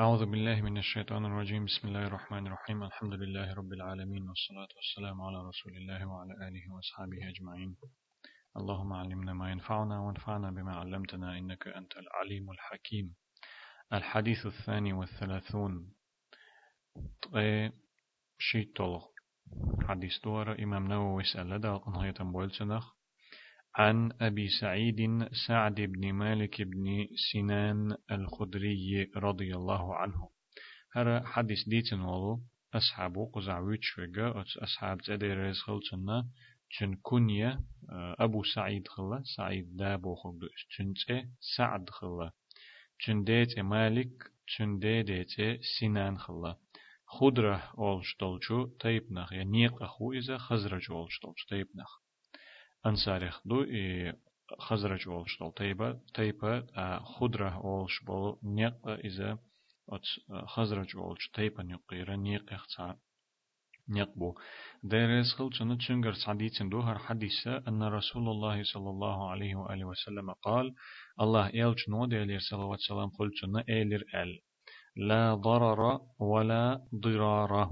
أعوذ بالله من الشيطان الرجيم. بسم الله الرحمن الرحيم. الحمد لله رب العالمين والصلاة والسلام على رسول الله وعلى آله وأصحابه أجمعين. اللهم علمنا ما ينفعنا وانفعنا بما علمتنا إنك أنت العليم الحكيم. الحديث الثاني والثلاثون. شيطول حديث دور إمام نووي دا قنهية بولتنخ عن أبي سعيد سعد بن مالك بن سنان الخدري رضي الله عنه. هر حديث ديتن ولو أصحابه قزع ويتشوغا أصحاب تدير رزخل تنا تن كنية أبو سعيد خلا سعيد دابو خلدو تن سعد خلا تن ديت مالك تن ديت سنان خلا. خضرة أولش دولشو تيبنخ يعني نيق أخو إذا خزرج أولش دولش تيبنخ أنصارخ دو إي خزرج أولش دول تيبا تيبا خضرة أولش بول نيق إذا أت خزرج أولش تيبا نيقيرا نيق اختار نيقبو ديرس خل چنو چنگر سعديتن دو هر حديثة أن رسول الله صلى الله عليه وآله وسلم قال الله إلش نو ديلير صلوات سلام قل چنو إيلر ال لا ضرر ولا ضرار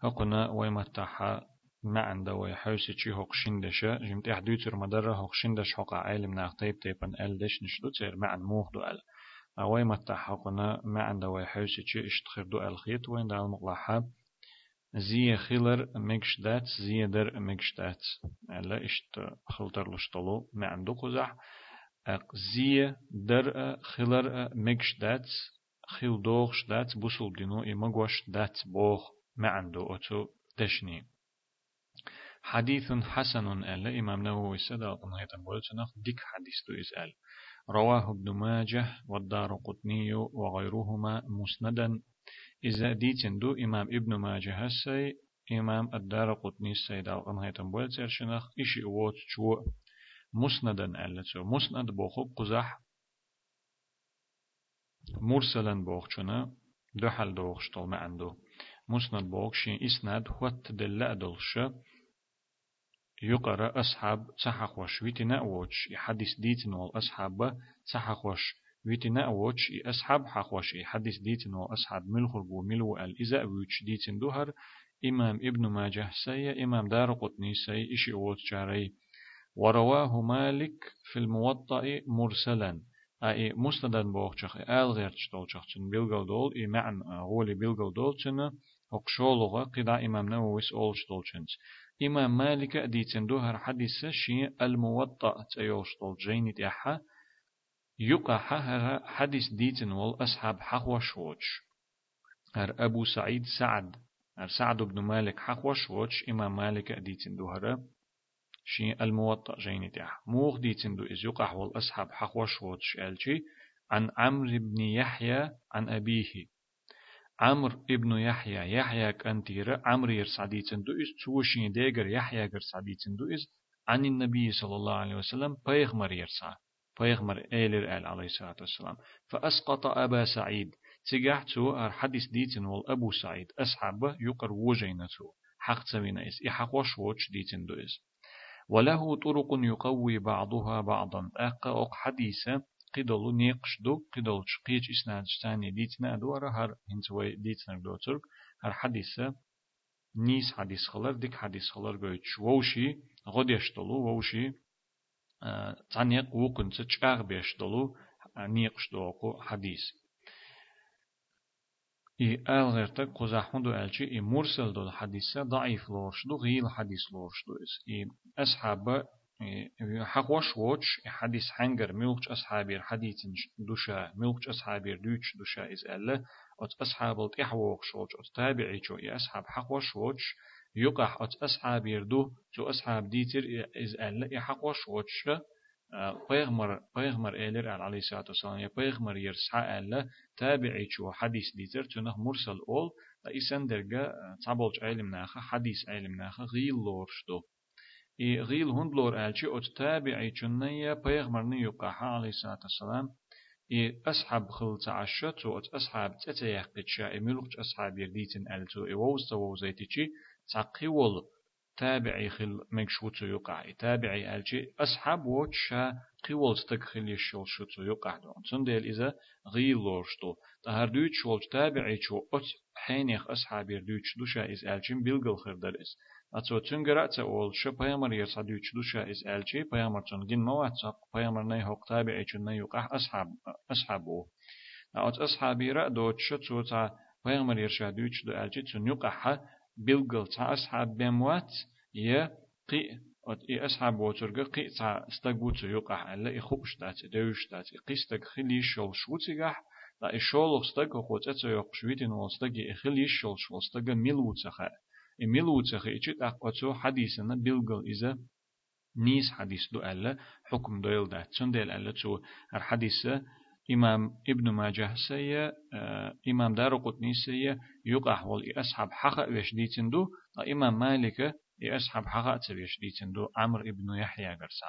هقنا ويمتحا ما عنده ويحوس شي هوق شندشة جمت إحدوتر مدرة هوق شندش حق عالم ناق تيب تيبن أل دش نشدو تير ما عن موه دو أل. أوي متحقنا ما عنده ويحوس شي اشتخر دو أل خيط وين دا المقلحة زي خيلر مكش دات زي در مكش دات. ألا اشت خلتر لشتلو ما عنده قزح. زي در خيلر مكش دات خيل دوغش دات بوصل دينو إما دات بوخ ما عنده أتو تشني حديث حسن ألا إمام نووي سدا قناية بولتنخ ديك حديث تو إسأل رواه ابن ماجه والدار قطني وغيرهما مسندا. إذا ديتن دو إمام ابن ماجه هسي إمام الدار قطني السيد قناية بولتر شنخ إشي ووت شو؟ مسندا ألا تو مسند بوخب قزح. مرسلا بوخشنا دحل دوخشتل ما عنده مسند بوخشين إسناد هوت دل دلش. يقرأ أصحاب تحقوش ويتنا أوش يحدث ديتن والأصحاب تحقوش ويتنا أوش أصحاب حقوش يحدث ديتن والأصحاب ملخر بو ملو الإزاء ويتش ديتن دهر إمام ابن ماجه سي إمام دار قطني سي إشي أوت جاري. ورواه مالك في الموطأ مرسلا. أي مسندا بوخشخ آل غير تشتولشخ تن بيلغل دول. إي معن غولي بيلغل دول تن هقشولغا قدا إمام نوويس أولش دولشنز إمام مالك ديتن دوهر حديث شي الموطأ طول جيني تيحا يقع حديث ديتن والأصحاب حخوش وش هر أبو سعيد سعد هر سعد بن مالك حخوش وش إمام مالك ديتن دوهر شي الموطأ جيني تيحا موغ ديتن دو إز يقع والأصحاب حخوش وش ألشي عن عمرو بن يحيى عن أبيه. عمر ابن يحيى يحيى كنتير عمر يرسعدي تندو إس توشين ديگر يحيى يرسعدي تندو إس عن النبي صلى الله عليه وسلم بيغمر يرسع بيغمر إيلر آل عليه الصلاة والسلام. فأسقط أبا سعيد تجحتو أر حديث ديتن والأبو سعيد أصحابه يقر وجينتو حق تبين إس إحقوش وش ديتن دو إس. وله طرق يقوي بعضها بعضا أقا حديثة قدلو نيقش دو قدلو شقيج إسناد ثاني ديتنا دوارا هر هنتوي ديتنا دو ترك هر حديثة نيس حديث خلر ديك حديث خلر بيتش ووشي غد يشتلو ووشي تانيق وقن تشاغ بيشتلو نيقش دوكو حديث إي آل غيرتا قزاحون دو ألشي إي مرسل دو الحديثة ضعيف لورش دو غيل حديث لورش دو إس إي أصحاب حقوش ووش حديث حنجر ملقش أصحابير حديث دوشا ملقش أصحابير دوش دوشا إز ألا أت أصحاب التحوق شوش أت تابعي شو يا أصحاب حقوش ووش يقع أت أصحابير دو جو أصحاب ديتر إز ألا يحقوش ووش بيغمر بيغمر إيلر عليه الصلاة والسلام يا بيغمر يرسع ألا تابعي شو حديث ديتر تنه مرسل أول إسان درجة تعبولش علم ناخا حديث علم ناخا غيل لورش دو. إي غيل هندلور ألشي أت تابعي جنية بيغمرني يقاها عليه الصلاة والسلام أصحاب خل تعشت وأت أصحاب تتيح قتشا إملوك أصحاب يرديتن ألتو إي ووز تووزيتي تقيول تابعي خل مكشوتو يقع تابعي ألشي أصحاب وتشا قول ستك خليش شول شو يقع دون سندل إذا غيلورشتو تهر دوت شول تابعي شو أت حينيخ أصحابي دوت دوشا إز ألجين بيلغل خردر إز أتو تنجرا تقول شو بيامر يرسا دوت دوشا إز ألجي بيامر تنجين موات ساق بيامر ني هوق تابعي شو ني يقع أصحاب أصحابو أت أصحابي رأ دوت شو تا بيامر يرسا دوت دو ألجي تن يقع بيلغل تا أصحاب بموات يه قي ات اي اصحاب وترغ قيصا استغبوت يقع الا يخبش دات دوش دات قيستك خلي شول شوتيغح لا اشول استغ خوت اتو يق شويتين وستغ خلي شول شول استغ ميلوتخه اي ميلوتخه ايچ اقوتو حديثنا بيلغل إذا نيس حديث دو ألا حكم دويل دات سندل ألا تو الحديث إمام ابن ماجه سيا آه إمام دار قطني سيا يقع والإصحاب حق وش ديتن دو إمام مالك أصحاب حقا تبيش ديتندو عمر ابن يحيى قرصا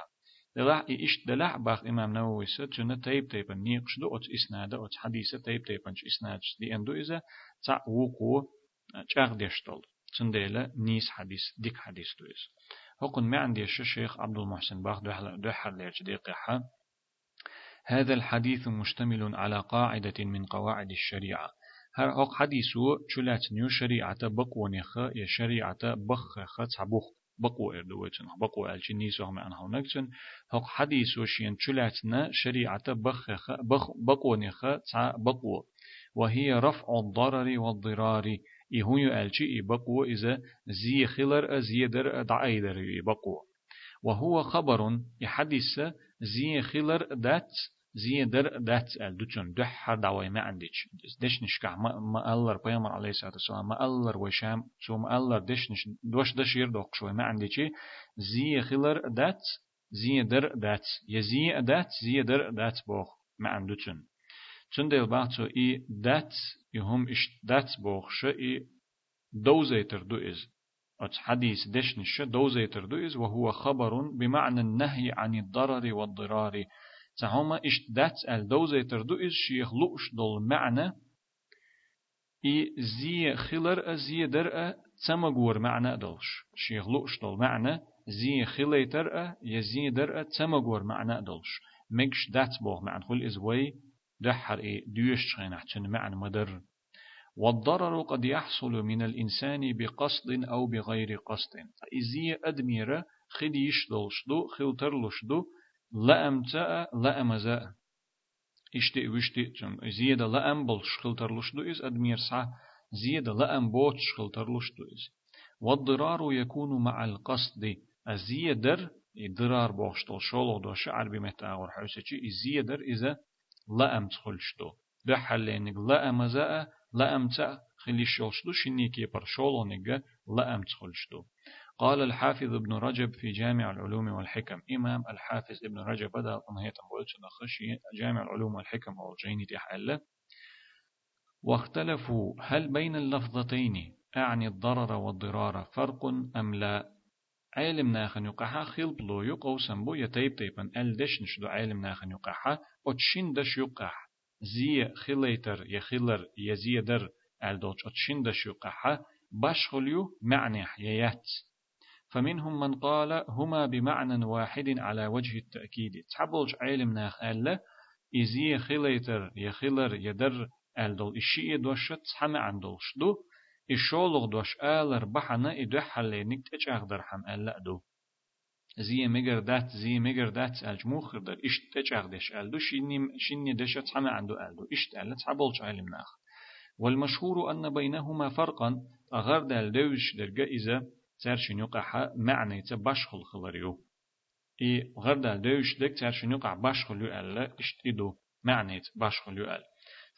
دلع إيش دلع باخ إمام نووي ستشنا تيب تيبا نيقش دو أت إسنادة أت حديثة تيب تيبا إسناد دي أندو إذا تع وقو چاق ديشتول تنديلا نيس حديث ديك حديث دو إز هقن ما عندي الشيخ عبد المحسن باخ دو حر ليرج دقيقة هذا الحديث مشتمل على قاعدة من قواعد الشريعة. هر هق حديثو چولات نيو شريعة بقونيخ يا شريعة بخ خط بخ بقو اردوتن بقو الجني سو هم انه نكتن هق حديثو شين چولاتنا شريعة بخ بخ بقونيخ تع بقو. وهي رفع الضرر والضرار. يهون ألجي بقو إذا زي خلر زي در دعيدر بقو وهو خبر يحدث زي خلر دات زي در دات ال دوتشون دح دعوي ما عندش دش نشكع ما ما الله بيامر عليه الصلاة والسلام. ما الله وشام. شو ما الله دش نش دوش دش يردوق شوي. ما عندش زي خلر دات زي در دات. يزي دات زي در دات بوخ. ما عندوتشون. تندل بعتو اي دات يهم اش دات بوخ شو اي دوزيتر دو إز أت حديث دشنش دوزيتر دو إز وهو خبر بمعنى النهي عن الضرر والضرار تهما إش دات الدوزة تردو إز شيخ لؤش دول معنى إي زي خلر زي درء تمغور معنى دولش شيخ لؤش دول معنى زي خليتر يزي درء تمغور معنى دولش مكش دات بوغ معنى خل إز وي دحر إي ديوش شغينح معنى مدر. والضرر قد يحصل من الإنسان بقصد أو بغير قصد. إزي أدمير خديش دولش دو خلترلش دو لأم تاء لأم زاء اشتي وشتي تم زيادة لأم بول شخلتر لشدو إز أدمير سا زيادة لأم بوت شخلتر لشدو إز. والضرار يكون مع القصد. الزيادر ضرار بوشتل شولو دو شعر بمتاغر حوسيتي الزيادر إذا لأم ده حلينك لأم زاء لأم تاء خلي شولشدو شنيكي بر شولو نيجا لأم تخلشدو قال الحافظ ابن رجب في جامع العلوم والحكم إمام الحافظ ابن رجب بدأ هي تنبولش نخشي جامع العلوم والحكم أو جيني تحل واختلفوا هل بين اللفظتين أعني الضرر والضرار فرق أم لا؟ علم ناخن يقحا خيل بلو يقو سنبو يتيب تيبن ال دش نشدو علم ناخن يقحا وتشين دش يقح زي خليتر يخلر يزيدر ال دوش وتشين دش يقحا باشخليو معنى يات فمنهم من قال هما بمعنى واحد على وجه التأكيد. تحبلج علم ناخ ألا إزي خليتر يخلر يدر ألدل إشي دوش تحمى عن دولش دو. إشولغ دوش آلر بحنا إدو حلينك تجاغ درحم ألا دو زي مجر دات زي مجر دات الجموخ در إش تجاغ دش ألدو شيني شيني دش تحمى عنده ألدو إش تألا تحبلج علم ناخ والمشهور أن بينهما فرقا أغار دال دوش درجة إذا ترشن يقع معنى تبشخل خلريو إي غردا دوش دك ترشن يقع بشخل يؤل اشتدو معنى بشخل يؤل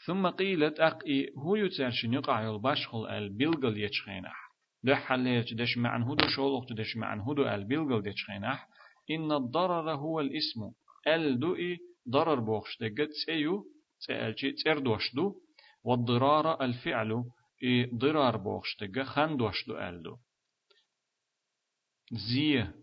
ثم قيلت أق إي هو يترشن يقع البشخل البلغل يتشخينح ده حليت دش معن هدو شولوخت دش معن هدو البلغل يتشخينح إن الضرر هو الإسم. الدو إي ضرر بوخش دقت سيو تألجي تردوش دو. والضرار الفعل. إي ضرار بوخش دقا خندوش دو ألدو زيه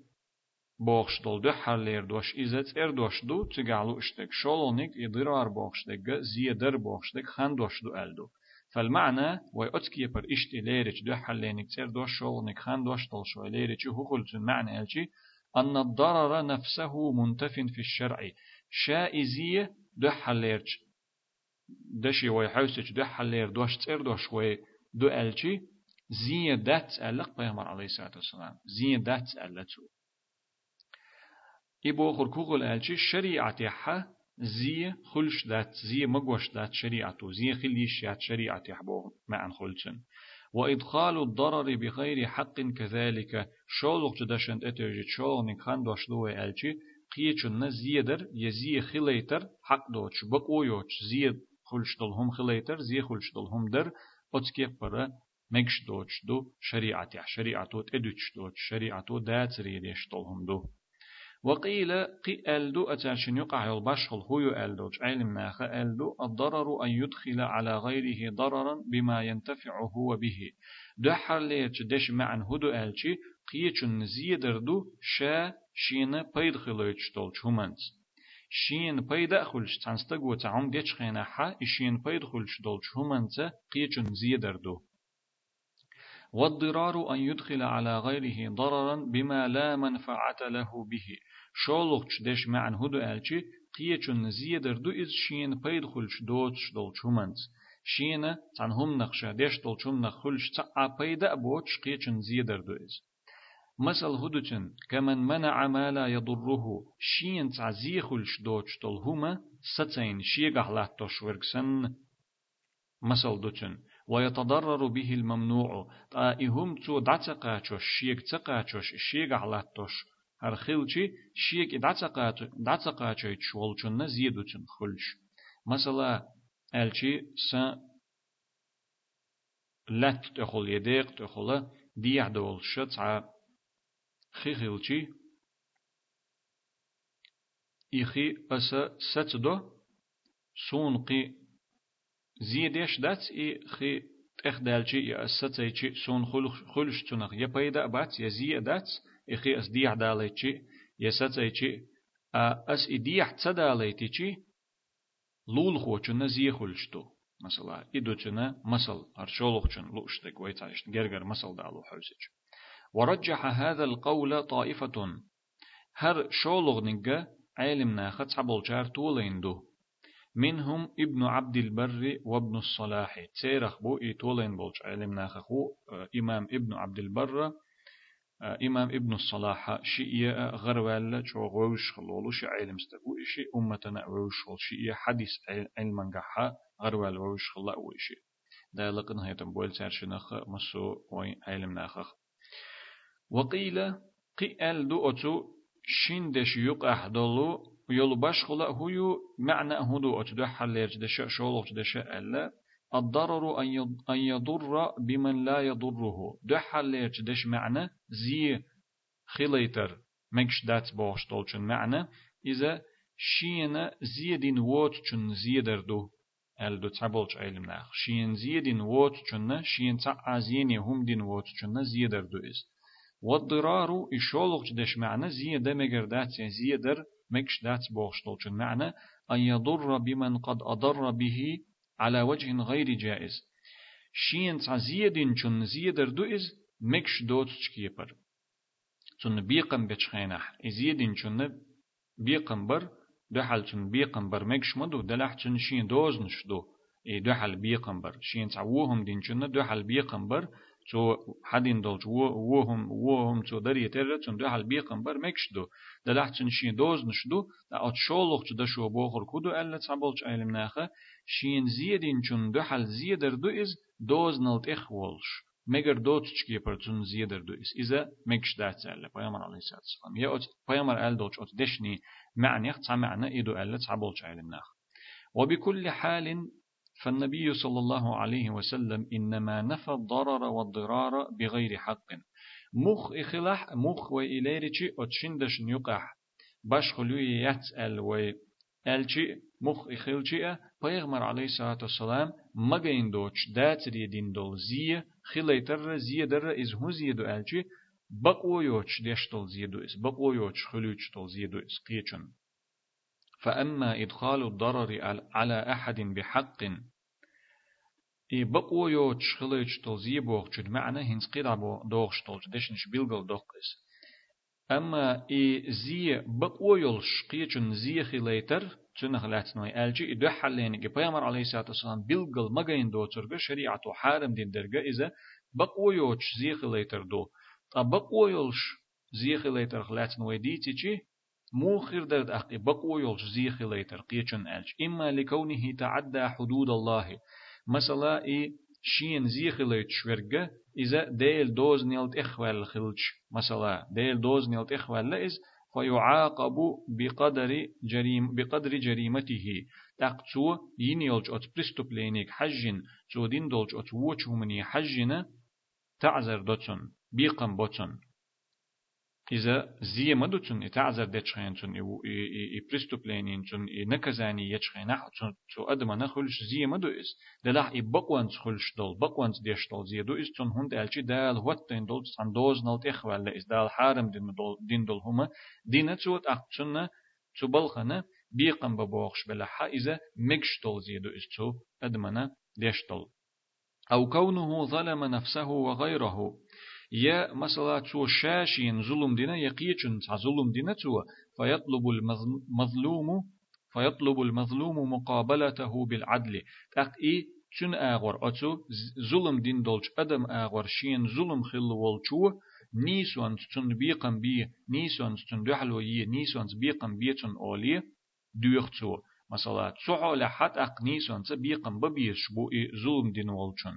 بوخشتل دو حرلير دوش إزت إر دوش دو تقالو اشتك شولونيك يضرار بوخشتك زيه در بوخشتك خان دوش دو ألدو فالمعنى ويأتكي بر اشتي ليرج دو حلينك تير دوش شولونيك خان دوش تل شو ليرج هو معنى ألجي أن الضرر نفسه منتف في الشرع شائزية دحليرج دشي وي حوسج دحلير دوش تير دوش وي دو ألشي زي دات ألق بيغمر عليه الصلاة والسلام زي دات ألتو إبو خركوغل ألشي شريعة حا زي خلش دات زي مقوش دات شريعته زي خليش يات شريعة يحبو معن خلشن. وإدخال الضرر بغير حق كذلك شولق جدشن اترجي شولق خان دوش دوه ألشي قيچن زيدر يزي خليتر حق دوش بقويوش زي خلش دلهم خليتر زي خلش دلهم در أتكي برا مكش دوش دو شريعة شريعة تدوش دوش شريعة دات ريدش دلهم دو. وقيل قي ألدو أتاشن يقع البشخل هو ألدو علم ناخ ألدو الضرر أن يدخل على غيره ضررا بما ينتفع هو به دحر ليش دش معن هدو ألشي قيچن زيدردو شا شين بيدخلوش دول شومنز شين بيدا خلش تنستقو تعم ديش خينا حا شين بيدخلش دول شومنز قيچن زيدردو. والضرار أن يدخل على غيره ضررا بما لا منفعة له به. شولوخش دش معن هدو ألشي قيچن زيدر دو إز شين بيدخلش دوتش دول شومنز شين تنهم نخشا دش دول شوم نخلش تقع بيدا بوتش قيچن زيدر دو إز. مثل هدوتن كمن منع ما لا يضره شين تعزيخلش دوتش دول هما ستين شيغح لاتوش ورقسن مثل دوتن ويتضرر به الممنوع. طائهم تو دعتقاتوش شيك تقاتوش شيك علاتوش هر خلچي شيك دعتقاتوش شولچن زيدوچن خلش مثلا الچي س لات تخول يديق تخول ديع دول شتع خيخلچي إخي أس ستدو سونقي زيدش دات إي خي تخدالشي يا أستيتشي سون خلش تنخ يا بيدا بات يا زي دات إخي أس ديح داليتشي يا ستيتشي أس إديح تداليتشي لول خوچنا زي خلشتو مثلا إدوتنا مثل أرشولوخشن لوشتك ويتايش جرجر مثل دالو حوسج ورجح هذا القول طائفة هر شولوغ نجا علم ناخت حبل جار طولين دو منهم ابن عبد البر وابن الصلاح تيرخ بو إيتولين بولش علم ناخخو إمام ابن عبد البر إمام ابن الصلاح شيء غروال شو غوش خلولو شي علم استقو شي أمتنا غوش خل شيء حديث علم نجحا غروال غوش خلا وشي دا لقن هيتم بول ترشنخ مسو وين علم ناخخ. وقيل قيل دو أتو شندش يقع دولو يلو باش خلأ هو معنى هدو أتدو حليرج دشا شولوش دشا ألا الضرر أن يضر بمن لا يضره. دو حليرج دش معنى زي خليتر. مكش دات باش طولشن معنى. إذا شين زيدين ووت چن زيدر دو. ال دو تابلش علم ناخ. شين زيدين ووت چن شين تا ازيني هم دين ووت چن زيدر دو إز. والضرار إشولوش دش معنى زيدر مجردات زيدر مكش دات بوغشتولشن معنى. أن يضر بمن قد أضر به على وجه غير جائز. شين تعزيدين چون زيدر دو إز مكش دوت چكيبر. چون بيقم بچخينح إزيدين چون بيقم بر دحل چون بيقم بر مكش مدو دلح چون شين دوز نشدو إي دحل بيقم بر. شين تعوهم دين چون دحل بيقم بر تو حدين دولج وهم وهم تو دري تر تون ده حال بيقم بر مكشدو ده لحتن شين دوز نشدو ده ات شولوخ ده شو بوخر كودو ألا تعبولج علم ناخه شين زيدين چون ده حال زيدر دو إز دوز نلت إخولش مگر دوت چکی پر چون زیادر دو اس إذا مكش دات ألا پیامبر عليه الصلاة والسلام يا أت پیامبر أل دوت أت دشني معنى يخ معنى إدو ألا تعبولج علم ناخ وبكل حال فالنبي صلى الله عليه وسلم إنما نفى الضرر والضرار بغير حق. مخ إخلاح مخ وإليرتي أتشندش نيقح باش خلوي يتسأل و ألشي مخ إخلشي بيغمر عليه الصلاة والسلام مغين دوش دات ريدين دول زي خليتر زي در إز هو زي دو ألشي بقو يوش ديشتل زي دو إس بقو يوش خلوش تل زي دو إس قيچن. فأما إدخال الضرر على أحد بحق إي بقو يو تشخلج تلزي بوغ جد معنى هنس قيدا بو دوغ شتلج دشنش بيلغل دوغ إس أما إي زي بقويلش قيچن زي خليتر تنخ لاتنوي ألجي إدو حلين بيامر عليه الصلاة والسلام بلغل مغين دو ترغ شريعة حارم دين درغ إذا بقويوش زي خليتر دو. تا بقويلش زي خليتر خلاتنوي ديتي موخر درد أخي بقويلش زي خليتر قيچن ألج. إما لكونه تعدى حدود الله. مثلا إي شين زي خليت شورغ إذا ديل دوز نيلت إخوال خلش مثلا ديل دوز نيلت إخوال لإز فيعاقب بقدر جريم بقدر جريمته. تقصو ينيلج أت بريستوبلينيك حجن تو دين دولج أت ووچ همني حجنا تعذر دوتون بيقم بوتون إذا زي مدوتون إتعذر دتشخين تون إي بريستوبلينين تون إي نكزاني يتشخين أح تون تو أدما نخلش زي مدو إس دلح إي بقوانس خلش دول بقوانس ديش دول زي دو إس تون هند ألشي دال هوتين دول تسان دوز نلت إخوال إس دال حارم دين دول دين دول هما. دينا تسوت أقتشنا تبلخنا بيقم ببوخش بلحا إذا مكش دول زي دو إس تو أدمنا ديش دول. أو كونه ظلم نفسه وغيره. يا مثلا تو شاشين ظلم دينا يقيچن ظلم دينا تو فيطلب المظلوم فيطلب المظلوم مقابلته بالعدل. تق إي چون آغور؟ أتو ظلم دين دولش أدم آغور. شين ظلم خل والچو نيسوان تون بيقم بي نيسوان تون دحلو ي نيسوان بيقم بيتون أولي دويختو مثلا تسعو لحد أق نيسوان بيقم ببيش بو ظلم دين والچون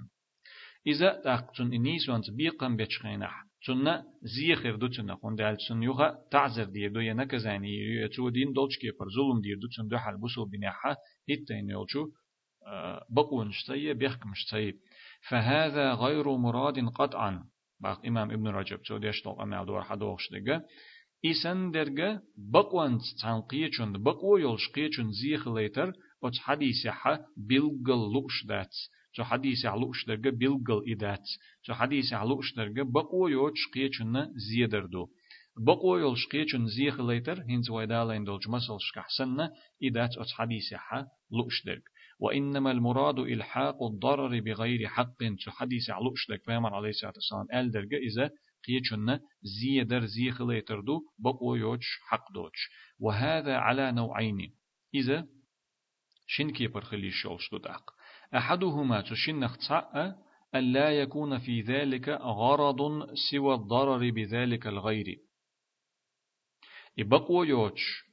إذا تاقتن إنيس وانت بيقم بيتشخينح تنا زيخر دو تنا خون دال تن يوها تعذر دي دو ينك زاني يتو دين دولش كي پر ظلم دير دو تن دو حال بسو بناحة هتين يلشو بقون شتي بيحكم شتي فهذا غير مراد قطعا. باق إمام ابن رجب تو ديش طلق أما دور حدوغش دقا إسان درجة بقوان تنقية بقو يلش قية زيخ ليتر وت حديث حا بلغل لقش دات جو حديث على أشترجة بيلقل إدات جو حديث على أشترجة بقوا يوش قيتشنا زيادر دو بقوا يوش قيتشن زيخ ليتر هنز ويدالين دول جمسل شكحسنا إدات أت حديث حا لأشترج وإنما المراد إلحاق الضرر بغير حق جو حديث على أشترج فيمر عليه الصلاة والسلام قال درجة إذا قيتشنا زيادر زيخ ليتر دو بقوا يوش حق دوش وهذا على نوعين إذا شنكي برخلي شولش دوداق أحدهما تشنخ تسعى ألا يكون في ذلك غرض سوى الضرر بذلك الغير. إبقو يوش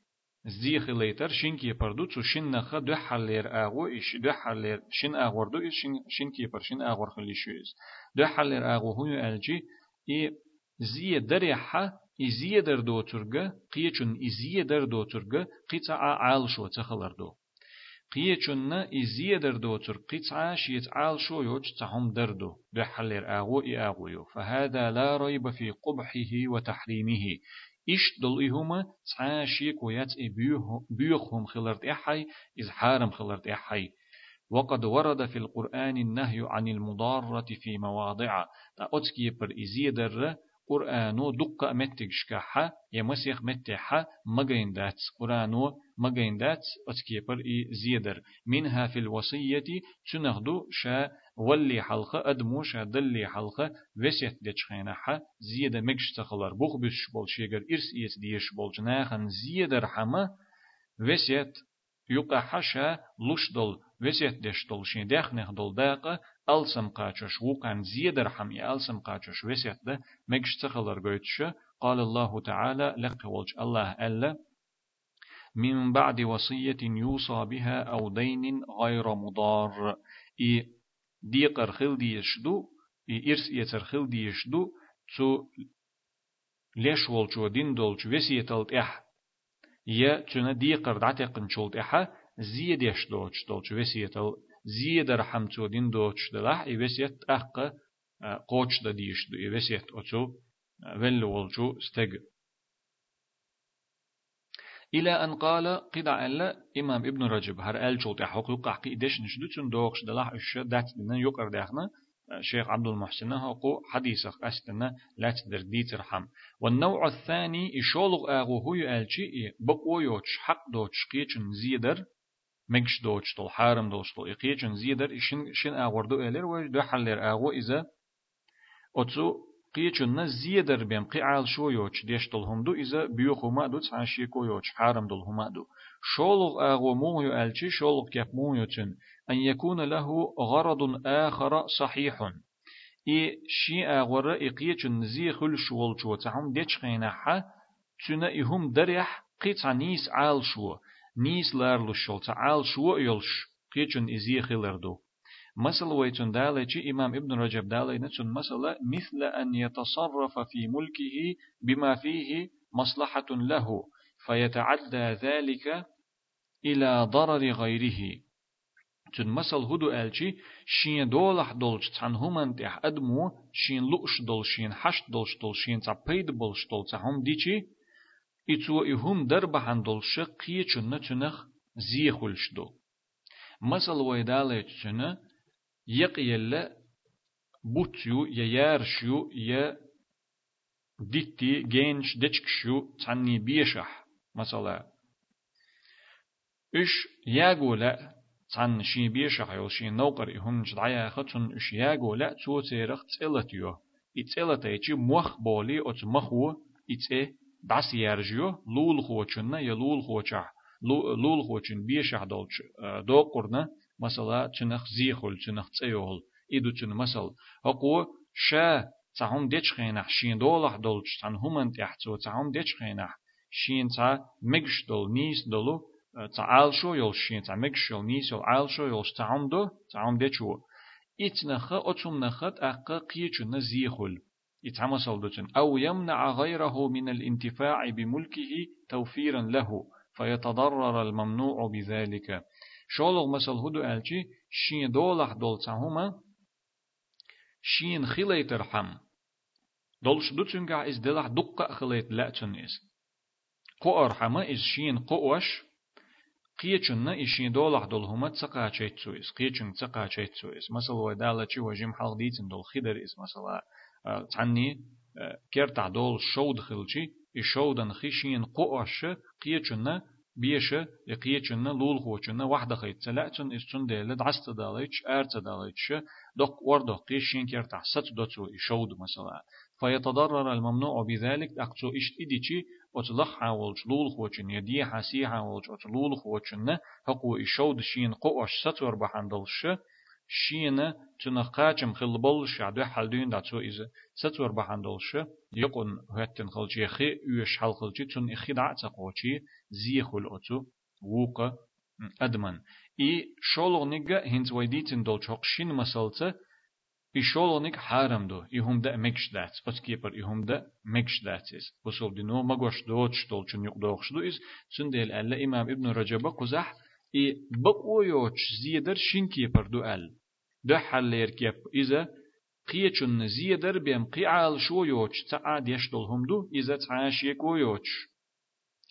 زيخ ليتر شنكي بردو تو شنخ دو حلير آغو إش دو حلير شن آغور دو إش شنكي بر شن آغور خلي شويز. دو حلير آغو هو ألجي. إي زي دريحة إزي در دو ترغ قيچن إزي در دو ترغ قيتا عال شو تخلر دو قيچنا إزية دردو تر قطعة شيت عال شو يوج تهم دردو بحلر آغو إي آغويو فهذا لا ريب في قبحه وتحريمه. إيش دل إهما تعاشيك ويات بيوخهم خلرت إحي إذ حارم خلرت إحي. وقد ورد في القرآن النهي عن المضارة في مواضع. تا أتكي بر إزية در قرآنو دقة متك شكاحة يمسيخ متحة مغين دات قرآنو مغين دات أتكيبر إي زيدر منها في الوصية تنغدو شا ولي حلقة أدمو شا دلي حلقة وسيت دچخينحة زيادة مكش تخلر بوخ بش بول شيگر إرس إيت ديش بول جناخن زيدر حما وسيت يقع حشا لشدل وسيت دشتل شين دخنخ دل داقة ألسم قاچش وقعن زيدر حمي ألسم قاچش وسيت ده مكش تخلر قوتش قال الله تعالى لقولج الله ألا من بعد وصية يوصى بها أو دين غير مضار إي ديقر خل ديشدو إي إرس يتر خل ديشدو تو ليش والجو دين دولج وسيتلت إح يا تنا ديقر دعتقن شولت إحا زيدش دوش دولج وسيتل زيد رحم تو دين دوش دلح إي وسيت أحق قوش دا ديش دو إي وسيت أتو ول والجو استج إلى أن قال قدع ألا إمام ابن رجب هر أل شلت حقوق حقي دش نشدو تون دوغش دلح إش دات دنا يقر داخنا شيخ عبد المحسن هقو حديثك أستنا لا تدر دي ترحم والنوع الثاني إشولغ آغو هو يألشي بقو يوش حق دوش قيچن زيدر. مكش دوش طول حارم دوش طول إقيچن زيدر إشن شن آغور دو إلير وش دو حلر آغو إذا أتو قيچن زيدر بيم قعال شو يوش ديش دلهم دو إذا بيوخو ما دو تسعشي كو يوش حارم دلهم دو. شولغ آغو مويو ألشي شولغ كيف مويو تن أن يكون له غرض آخر صحيح. إي شي آغورا إقيچن زي خل شوال شو تهم ديش خينا حا تنا إهم دريح قيتا نيس عال شو. نيس لارلو شول تعال شو يلش قيچن إزي خلردو مثل ويتون دالي إمام ابن رجب دالي نتون مثلا مثل أن يتصرف في ملكه بما فيه مصلحة له فيتعدى ذلك إلى ضرر غيره تون مثل هدو ألشي شين دولح دولش تان همان تح أدمو شين لؤش دول شين حشت دولش دول شين تا بيد بولش دول تهم ديشي إتو إهم دربحان دولش قيچن نتنخ زيخولش دو. مثل ويدالي تشنه يق يلا بوتيو يا يارشيو يا ديتي جينش دتشكشو تعني بيشح. مثلا إش ياغولا تان شي بيشح يو شي نوقر هم جدعيا خطن إش ياغولا تو تيرخ تسلتيو إتسلتيجي موخ بولي أوت مخو إتسي داس يارجيو لول خوچنا يا لول خوچا لول خوچن بيشح دولچ دو مثلا تنخ زيخل تنخ تسيول إدو تن مثل أقو شا تعهم ديش خينح شين دولح دولش تن همان تحتو تعهم ديش خينح شين تا مجش دول نيس دولو تعال شو يول شين تا مجش يول نيس يول عال شو يول تعهم دو تعهم ديشو إتنخ أتم نخت زيخل يتعمسل دوتن أو يمنع غيره من الانتفاع بملكه توفيرا له فيتضرر الممنوع بذلك. شولغ مسل هدو ألشي شين دولح دول تهما شين خليت رحم دولش دوتنگا إز دلح دقة خليت لأتن إز. قو أرحمة إز شين قوش قيچن إشين دولح دول هما تسقا چيتسو إز قيچن تسقا چيتسو إز مثلا ودالة چي وجم حلق ديتن دول خدر إز. مثلا تعني كرتع دول شود خلچي إشودن خيشين قوش قيچن بيشة يقيتشنا لول خوچنا واحدة خيت سلاتشن إستون ديلا دعست داليتش أرت داليتش دق ورد قيشين كيرتع ست دوتو يشود مثلا فيتضرر الممنوع بذلك أقصو إشت إديتشي أتلخ حاولش لول خوچن يدي حسي حاولش أتلول خوچن حقو إشود شين قوش ستور بحندلش شينا تنقاچم خلبلش عدو حلدين داتو إذا ستور بحندلش يقن هاتن خلجي خي يوش حل خلجي تن إخي دعتا قوشي زي خل أتو ووق أدمن. إي شولغ نيجا هنز ويديتن دول شوقشين مسلسة إي شولغ نيج حارم دو. إهم دأ مكش دات. أتكيبر إهم دأ مكش دات إز. بسول دينو مغوش دوتش دول چن يقدوخش دو إز. سندل ألا إمام ابن رجب قزح إي بقو يوش زيدر شين كيبر دو أل ده حلير كيب إذا قيچن زيدر بيم قيعال شو يوش تعاد يشتلهم دو إذا تعاش يكو يوش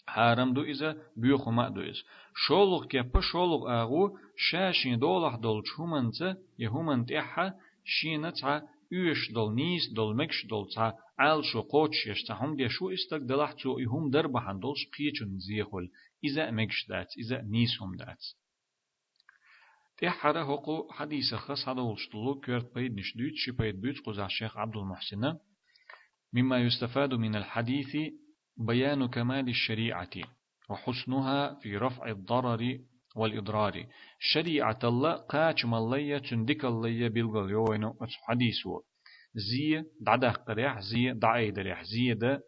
حرم دو إذا بيوخ ما دو إز. شولغ كيب شولغ آغو شاشين دولح دول شومنت يهومن تيحا شينة تع يوش دول نيس دول مكش دول تع عال شو قوتش يشتهم دي شو إستك دلح تو يهم دربحن دولش قيچن زيخل إذا مكش دات إذا نيسهم دات تحرى هقو حديث خاص هذا ولشتلو كيرت بيد نشدوت شي بيد بيت قزع الشيخ عبد المحسن. مما يستفاد من الحديث بيان كمال الشريعة وحسنها في رفع الضرر والإضرار. شريعة الله قاچ ملية تندك الله بالغل يوينو حديثو زي دعده قريح زي دعي دريح زي ده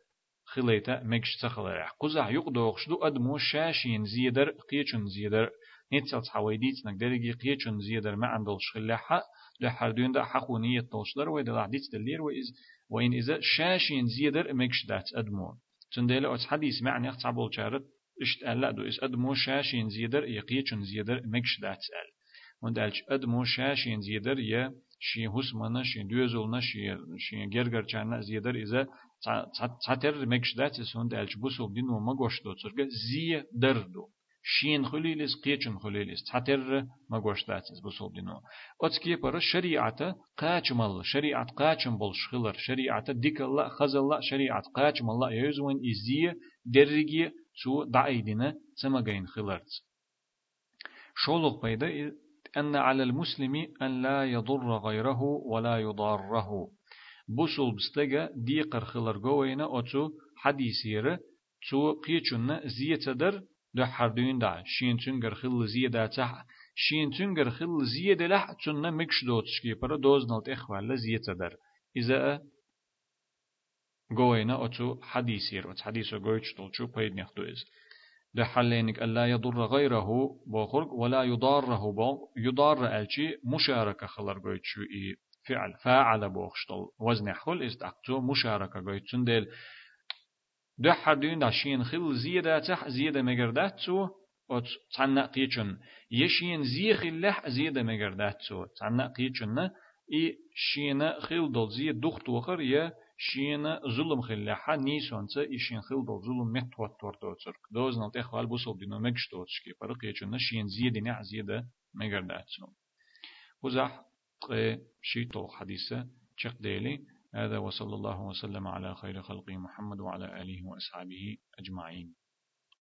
خليتا مكش تخلريح قزع يقدوغش دو أدمو شاشين زيدر قيچن زيدر. نيتسال تحويديت نقدرجي قيچن زيدر ما عندلش خلاحة لحردون ده حقو نية توشلر ويدا لعديت دلير وإز وإن إذا شاشين زيدر مكش دات أدمو تنديل أوت حديث معني أختعبول شارت إشت ألا دو إس أدمو شاشين زيدر يقيچن زيدر مكش دات أل. وندالش أدمو شاشين زيدر يا شي هسمنا شي دوزولنا شي شي جرجر چانا زيدر إذا تعتر مكش دات سون دالش بوسو دينو مغوش دو ترجع زي دردو شين خليلس قيچن خليلس تعتر مغوش دات بوسو دينو أتكي بر شريعة قاچمل شريعة قاچم بولش خلر شريعة ديك الله خز الله شريعة قاچم الله يزون إزي درجي تو دعيدنا سمغين خلرت شولق بيدا أن على المسلم أن لا يضر غيره ولا يضاره بوصل بستجا دي قرخلر جوينا أتو حديثير تو قيچون زيت در ده حردين دا. شين تنجر خل زيادة تح شين تنجر خل زيادة لح تنا مكش دوتشكي برا دوز نلت إخوال زيت در. إذا جوينا أتو حديثير أت حديثو جويتش تلشو بيد نخدوز ده حلينك ألا يضر غيره بوخرق ولا يضاره بو يضار ألشي مشاركة خلر جويتشو إي فعل. فاعل بوخشتل. وزن حل استقتو مشاركة جويتشن ديل ده حردين دا شين خل زيادة تح زيادة مجردات تو أت تعنى قيتشن يشين زيخ اللح زيادة مجردات تو تعنى قيتشن. إي شين خل دول زياد دخت وخر يا شين ظلم خلها نيسون تا إشين خل دول ظلم مت وتر دوتر دوز نلت إخوال بوصل دينو مجش دوتشكي فرق يجون شين زيادة نع زيادة مجردات وزح شيطو حديثة شق ديلي. هذا وصلى الله وسلم على خير خلقه محمد وعلى آله وأصحابه أجمعين.